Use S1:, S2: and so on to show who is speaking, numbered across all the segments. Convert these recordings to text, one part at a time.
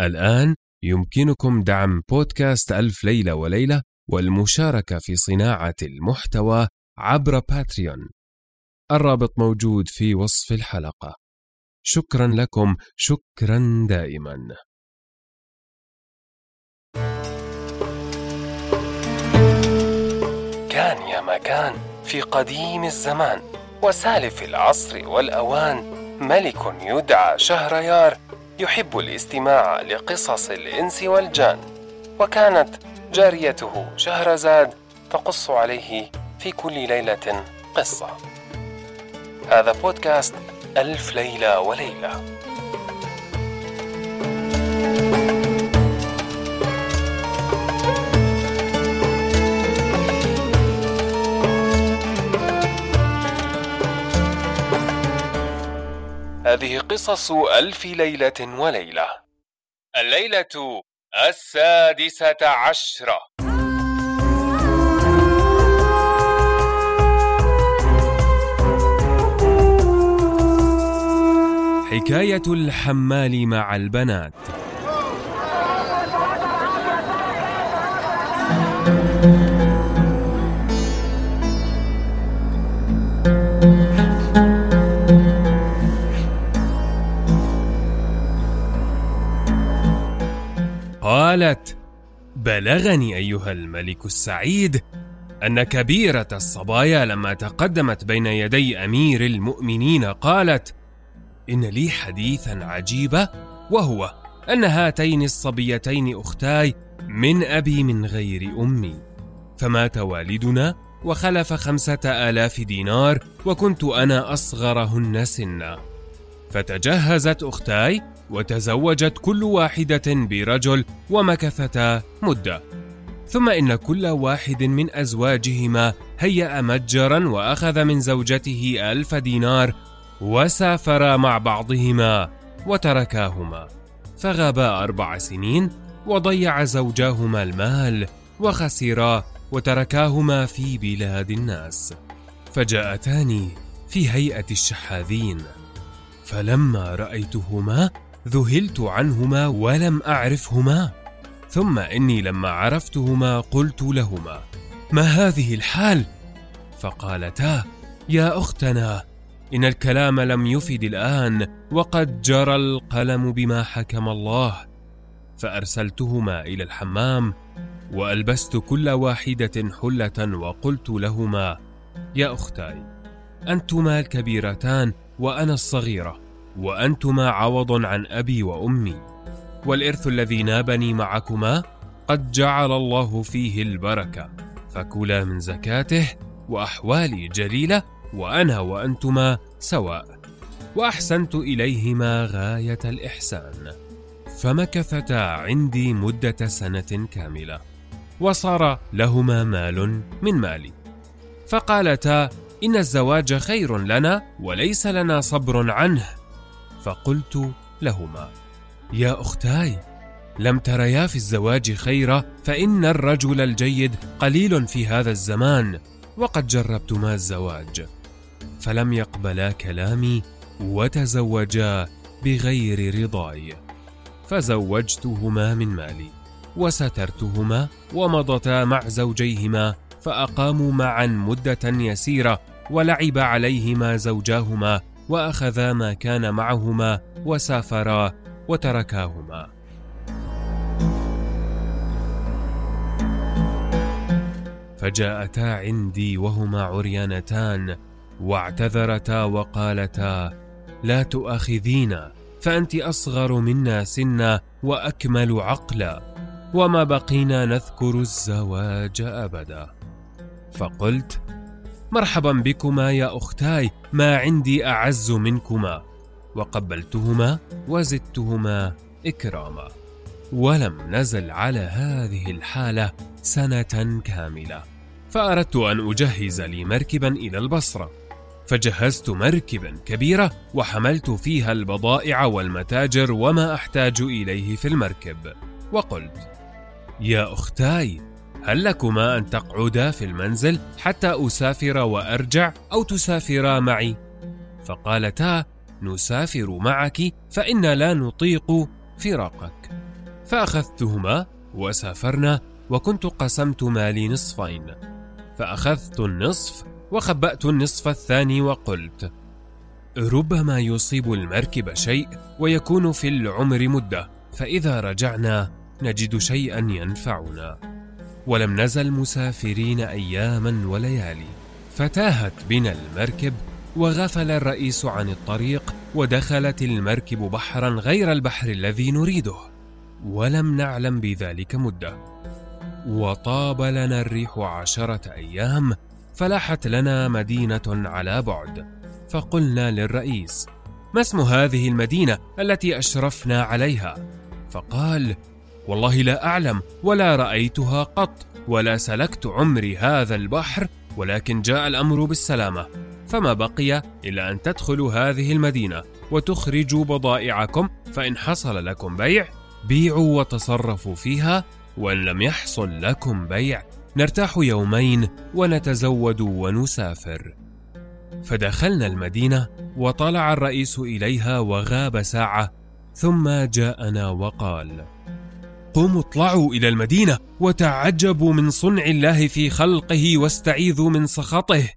S1: الآن يمكنكم دعم بودكاست ألف ليلة وليلة والمشاركة في صناعة المحتوى عبر باتريون. الرابط موجود في وصف الحلقة. شكرا لكم. شكرا دائما.
S2: كان يا مكان في قديم الزمان وسالف العصر والأوان ملك يدعى شهريار يحب الاستماع لقصص الإنس والجان وكانت جاريته شهرزاد تقص عليه في كل ليلة قصة. هذا بودكاست ألف ليلة وليلة. هذه قصص ألف ليلة وليلة. الليلة السادسة عشرة.
S1: حكاية الحمال مع البنات. قالت بلغني أيها الملك السعيد أن كبيرة الصبايا لما تقدمت بين يدي أمير المؤمنين قالت إن لي حديثا عجيبا وهو أن هاتين الصبيتين أختاي من أبي من غير أمي فمات والدنا وخلف خمسة آلاف دينار وكنت أنا أصغرهن سنا فتجهزت أختاي وتزوجت كل واحدة برجل ومكثتا مدة. ثم إن كل واحد من أزواجهما هيأ متجرا وأخذ من زوجته ألف دينار وسافرا مع بعضهما وتركاهما. فغابا أربع سنين وضيع زوجاهما المال وخسرا وتركاهما في بلاد الناس. فجاءتان في هيئة الشحاذين. فلما رأيتهما ذهلت عنهما ولم أعرفهما. ثم إني لما عرفتهما قلت لهما ما هذه الحال؟ فقالتا يا أختنا إن الكلام لم يفد الآن وقد جرى القلم بما حكم الله. فأرسلتهما إلى الحمام وألبست كل واحدة حلة وقلت لهما يا أختاي أنتما الكبيرتان وأنا الصغيرة. وأنتما عوض عن أبي وأمي. والإرث الذي نابني معكما قد جعل الله فيه البركة فكلا من زكاته وأحوالي جليلة وأنا وأنتما سواء. وأحسنت إليهما غاية الإحسان. فمكثتا عندي مدة سنة كاملة وصار لهما مال من مالي. فقالتا إن الزواج خير لنا وليس لنا صبر عنه. فقلت لهما. يا أختاي لم تريا في الزواج خيرا فإن الرجل الجيد قليل في هذا الزمان وقد جربتما الزواج. فلم يقبلا كلامي وتزوجا بغير رضاي. فزوجتهما من مالي وسترتهما ومضتا مع زوجيهما فأقاموا معا مدة يسيرة ولعب عليهما زوجاهما واخذا ما كان معهما وسافرا وتركاهما. فجاءتا عندي وهما عريانتان واعتذرتا وقالتا لا تؤاخذينا فأنت أصغر منا سنا وأكمل عقلا وما بقينا نذكر الزواج أبدا. فقلت مرحبا بكما يا أختاي ما عندي أعز منكما. وقبلتهما وزدتهما إكراما. ولم نزل على هذه الحالة سنة كاملة. فأردت أن أجهز لي مركبا إلى البصرة. فجهزت مركبا كبيرة وحملت فيها البضائع والمتاجر وما أحتاج إليه في المركب. وقلت يا أختاي هل لكما أن تقعدا في المنزل حتى أسافر وأرجع أو تسافرا معي؟ فقالتا: نسافر معك فإنا لا نطيق فراقك. فأخذتهما وسافرنا وكنت قسمت مالي نصفين. فأخذت النصف وخبأت النصف الثاني وقلت ربما يصيب المركب شيء ويكون في العمر مدة فإذا رجعنا نجد شيئا ينفعنا. ولم نزل مسافرين أياما وليالي. فتاهت بنا المركب وغفل الرئيس عن الطريق ودخلت المركب بحرا غير البحر الذي نريده. ولم نعلم بذلك مدة. وطاب لنا الريح عشرة أيام فلاحت لنا مدينة على بعد. فقلنا للرئيس ما اسم هذه المدينة التي أشرفنا عليها؟ فقال والله لا أعلم ولا رأيتها قط ولا سلكت عمري هذا البحر ولكن جاء الأمر بالسلامة. فما بقي إلا أن تدخلوا هذه المدينة وتخرجوا بضائعكم فإن حصل لكم بيع بيعوا وتصرفوا فيها وإن لم يحصل لكم بيع نرتاح يومين ونتزود ونسافر. فدخلنا المدينة وطلع الرئيس إليها وغاب ساعة ثم جاءنا وقال قوموا اطلعوا إلى المدينة وتعجبوا من صنع الله في خلقه واستعيذوا من سخطه.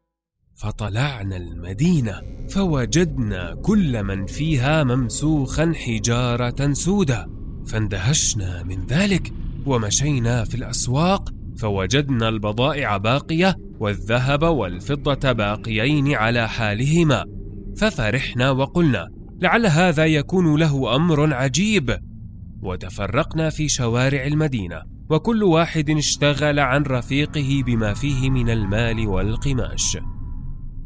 S1: فطلعنا المدينة فوجدنا كل من فيها ممسوخا حجارة سودا فاندهشنا من ذلك ومشينا في الأسواق فوجدنا البضائع باقية والذهب والفضة باقيين على حالهما. ففرحنا وقلنا لعل هذا يكون له أمر عجيب. وتفرقنا في شوارع المدينة وكل واحد اشتغل عن رفيقه بما فيه من المال والقماش.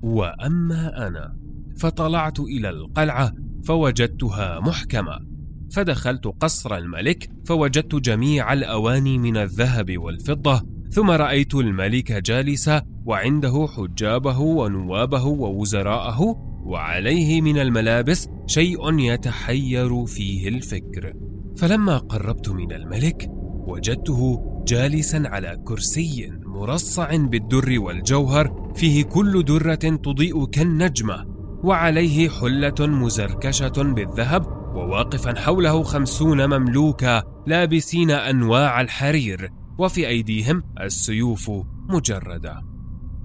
S1: وأما أنا فطلعت إلى القلعة فوجدتها محكمة. فدخلت قصر الملك فوجدت جميع الأواني من الذهب والفضة ثم رأيت الملك جالسا وعنده حجابه ونوابه ووزراءه وعليه من الملابس شيء يتحير فيه الفكر. فلما قربت من الملك وجدته جالسا على كرسي مرصع بالدر والجوهر فيه كل درة تضيء كالنجمة وعليه حلة مزركشة بالذهب وواقفا حوله خمسون مملوكا لابسين أنواع الحرير وفي أيديهم السيوف مجردة.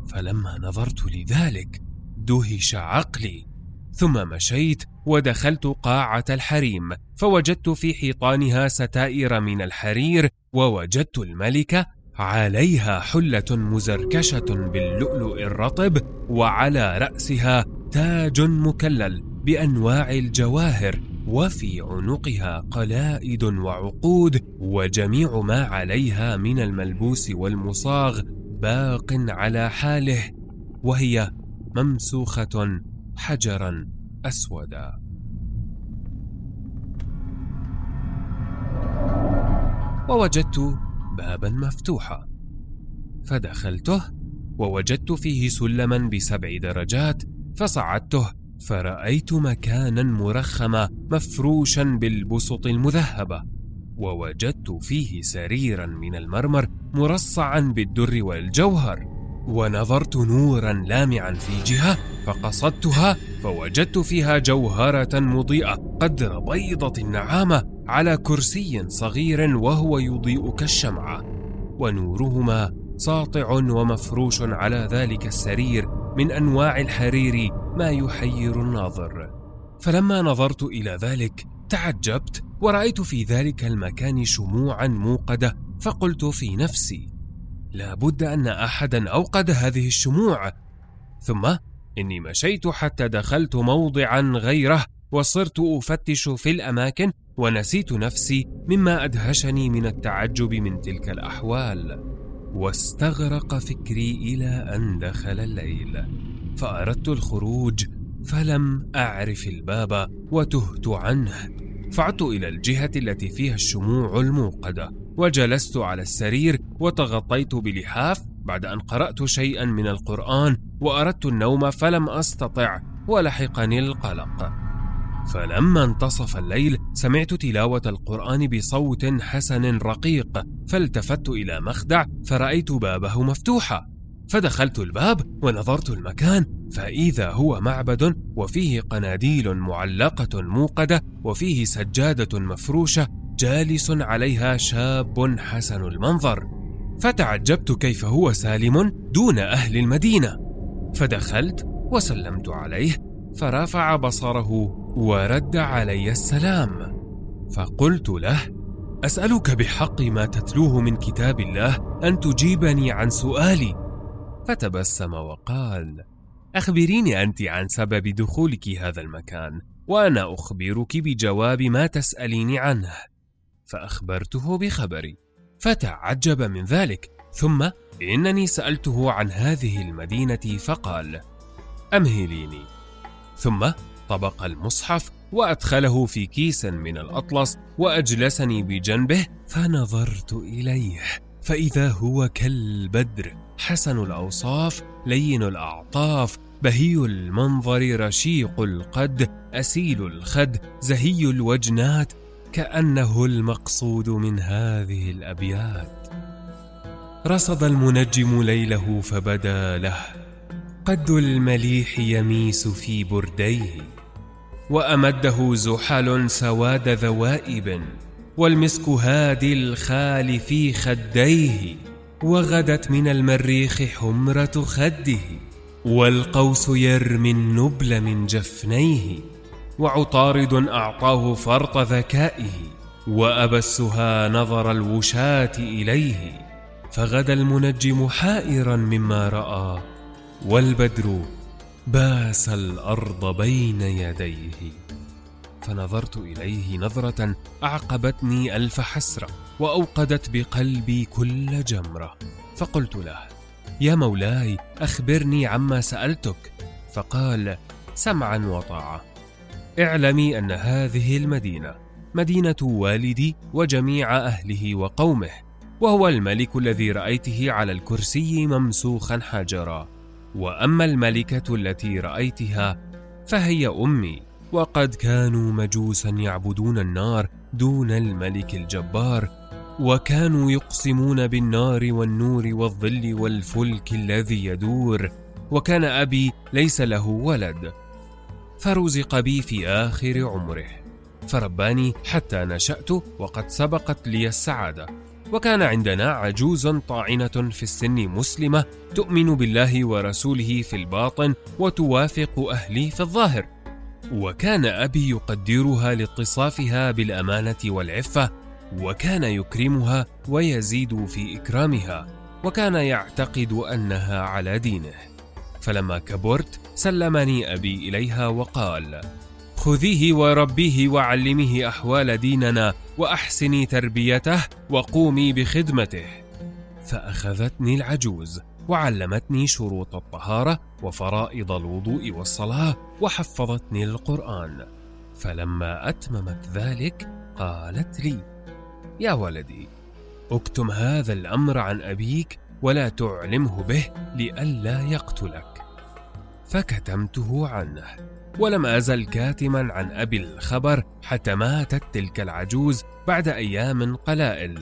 S1: فلما نظرت لذلك دهش عقلي. ثم مشيت ودخلت قاعة الحريم فوجدت في حيطانها ستائر من الحرير ووجدت الملكه عليها حلة مزركشة باللؤلؤ الرطب وعلى رأسها تاج مكلل بأنواع الجواهر وفي عنقها قلائد وعقود وجميع ما عليها من الملبوس والمصاغ باق على حاله وهي ممسوخة حجرا أسودا. ووجدت بابا مفتوحا. فدخلته ووجدت فيه سلما بسبع درجات فصعدته فرأيت مكانا مرخما مفروشا بالبسط المذهبة. ووجدت فيه سريرا من المرمر مرصعا بالدر والجوهر. ونظرت نورا لامعا في جهة فقصدتها فوجدت فيها جوهرة مضيئة قدر بيضة النعامه على كرسي صغير وهو يضيء كالشمعه ونورهما ساطع ومفروش على ذلك السرير من أنواع الحرير ما يحير الناظر. فلما نظرت إلى ذلك تعجبت ورأيت في ذلك المكان شموعا موقدة فقلت في نفسي لا بد أن احدا أوقد هذه الشموع. ثم إني مشيت حتى دخلت موضعا غيره وصرت أفتش في الأماكن ونسيت نفسي مما أدهشني من التعجب من تلك الأحوال. واستغرق فكري إلى أن دخل الليل. فأردت الخروج فلم أعرف الباب وتهت عنه. فعدت إلى الجهة التي فيها الشموع الموقدة. وجلست على السرير وتغطيت بلحاف بعد أن قرأت شيئا من القرآن وأردت النوم فلم أستطع ولحقني القلق. فلما انتصف الليل سمعت تلاوة القرآن بصوت حسن رقيق فالتفت إلى مخدع فرأيت بابه مفتوحا. فدخلت الباب ونظرت المكان فإذا هو معبد وفيه قناديل معلقة موقدة وفيه سجادة مفروشة جالس عليها شاب حسن المنظر. فتعجبت كيف هو سالم دون أهل المدينة. فدخلت وسلمت عليه فرفع بصره ورد علي السلام. فقلت له أسألك بحق ما تتلوه من كتاب الله أن تجيبني عن سؤالي. فتبسم وقال أخبريني أنت عن سبب دخولك هذا المكان وأنا أخبرك بجواب ما تسأليني عنه. فأخبرته بخبري. فتعجب من ذلك. ثم إنني سألته عن هذه المدينة فقال أمهليني. ثم طبق المصحف وأدخله في كيس من الأطلس وأجلسني بجنبه فنظرت إليه. فإذا هو كالبدر حسن الأوصاف لين الأعطاف بهي المنظر رشيق القد أسيل الخد زهي الوجنات كأنه المقصود من هذه الأبيات. رصد المنجم ليله فبدا له. قد المليح يميس في برديه. وأمده زحل سواد ذوائب. والمسك هادي الخال في خديه. وغدت من المريخ حمرة خده. والقوس يرمي النبل من جفنيه. وعطارد أعطاه فرط ذكائه وابى السها نظر الوشاة إليه فغدا المنجم حائرا مما رأى والبدر باس الأرض بين يديه. فنظرت إليه نظرة أعقبتني ألف حسرة وأوقدت بقلبي كل جمرة. فقلت له يا مولاي أخبرني عما سألتك. فقال سمعا وطاعة. اعلمي أن هذه المدينة مدينة والدي وجميع أهله وقومه وهو الملك الذي رأيته على الكرسي ممسوخا حجرا. وأما الملكة التي رأيتها فهي أمي وقد كانوا مجوسا يعبدون النار دون الملك الجبار وكانوا يقسمون بالنار والنور والظل والفلك الذي يدور وكان أبي ليس له ولد. فرزق بي في آخر عمره. فرباني حتى نشأت وقد سبقت لي السعادة. وكان عندنا عجوز طاعنة في السن مسلمة تؤمن بالله ورسوله في الباطن وتوافق أهلي في الظاهر. وكان أبي يقدرها لاتصافها بالأمانة والعفة وكان يكرمها ويزيد في إكرامها وكان يعتقد أنها على دينه. فلما كبرت سلمني أبي إليها وقال خذيه وربيه وعلميه أحوال ديننا وأحسني تربيته وقومي بخدمته. فأخذتني العجوز وعلمتني شروط الطهارة وفرائض الوضوء والصلاة وحفظتني القرآن. فلما أتممت ذلك قالت لي يا ولدي اكتم هذا الأمر عن أبيك ولا تعلمه به لئلا يقتلك. فكتمته عنه ولم أزل كاتما عن أبي الخبر حتى ماتت تلك العجوز بعد أيام قلائل.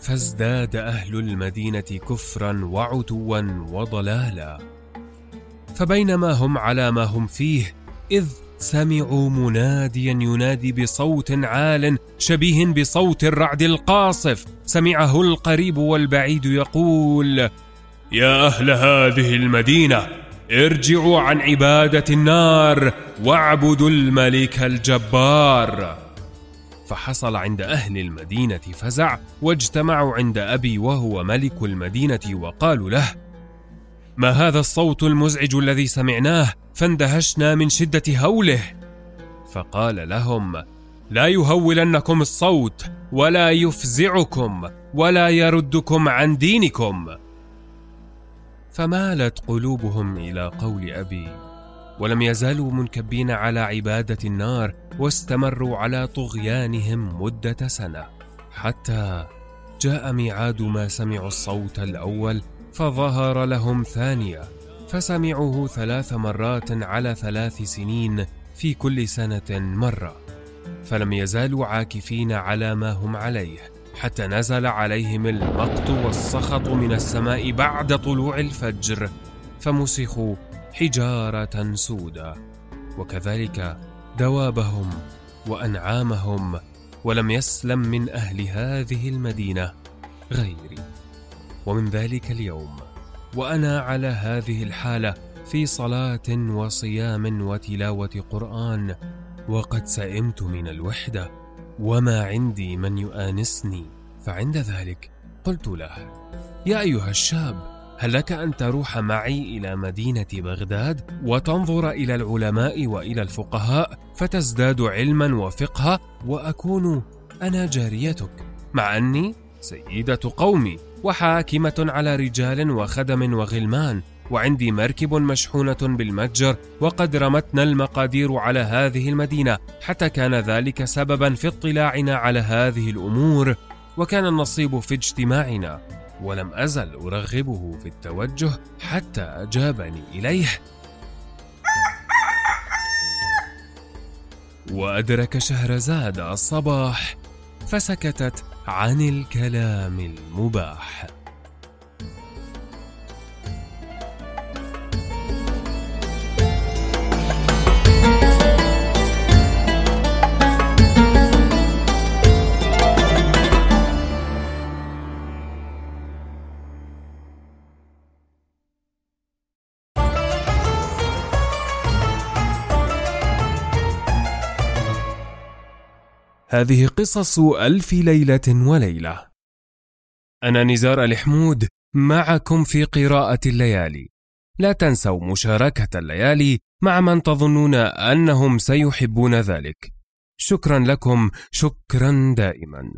S1: فازداد أهل المدينة كفرا وعتوا وضلالا. فبينما هم على ما هم فيه إذ سمعوا مناديا ينادي بصوت عال شبيه بصوت الرعد القاصف. سمعه القريب والبعيد يقول يا أهل هذه المدينة ارجعوا عن عبادة النار واعبدوا الملك الجبار. فحصل عند أهل المدينة فزع واجتمعوا عند أبي وهو ملك المدينة وقالوا له ما هذا الصوت المزعج الذي سمعناه؟ فاندهشنا من شدة هوله. فقال لهم لا يهولنكم الصوت ولا يفزعكم ولا يردكم عن دينكم. فمالت قلوبهم إلى قول أبي ولم يزالوا منكبين على عبادة النار واستمروا على طغيانهم مدة سنة حتى جاء ميعاد ما سمعوا الصوت الأول فظهر لهم ثانية فسمعوه ثلاث مرات على ثلاث سنين في كل سنة مرة فلم يزالوا عاكفين على ما هم عليه. حتى نزل عليهم المقت والسخط من السماء بعد طلوع الفجر فمسخوا حجارة سودا وكذلك دوابهم وأنعامهم ولم يسلم من أهل هذه المدينة غيري. ومن ذلك اليوم وأنا على هذه الحالة في صلاة وصيام وتلاوة قرآن وقد سئمت من الوحدة وما عندي من يؤانسني. فعند ذلك قلت له يا أيها الشاب هل لك أن تروح معي إلى مدينة بغداد وتنظر إلى العلماء وإلى الفقهاء فتزداد علما وفقها وأكون أنا جاريتك مع أني سيدة قومي وحاكمة على رجال وخدم وغلمان وعندي مركب مشحونة بالمتجر وقد رمتنا المقادير على هذه المدينة حتى كان ذلك سببا في اطلاعنا على هذه الأمور وكان النصيب في اجتماعنا ولم أزل أرغبه في التوجه حتى أجابني إليه. وأدرك شهرزاد الصباح فسكتت عن الكلام المباح. هذه قصص ألف ليلة وليلة. أنا نزار الحمود معكم في قراءة الليالي. لا تنسوا مشاركة الليالي مع من تظنون أنهم سيحبون ذلك. شكرا لكم، شكرا دائما.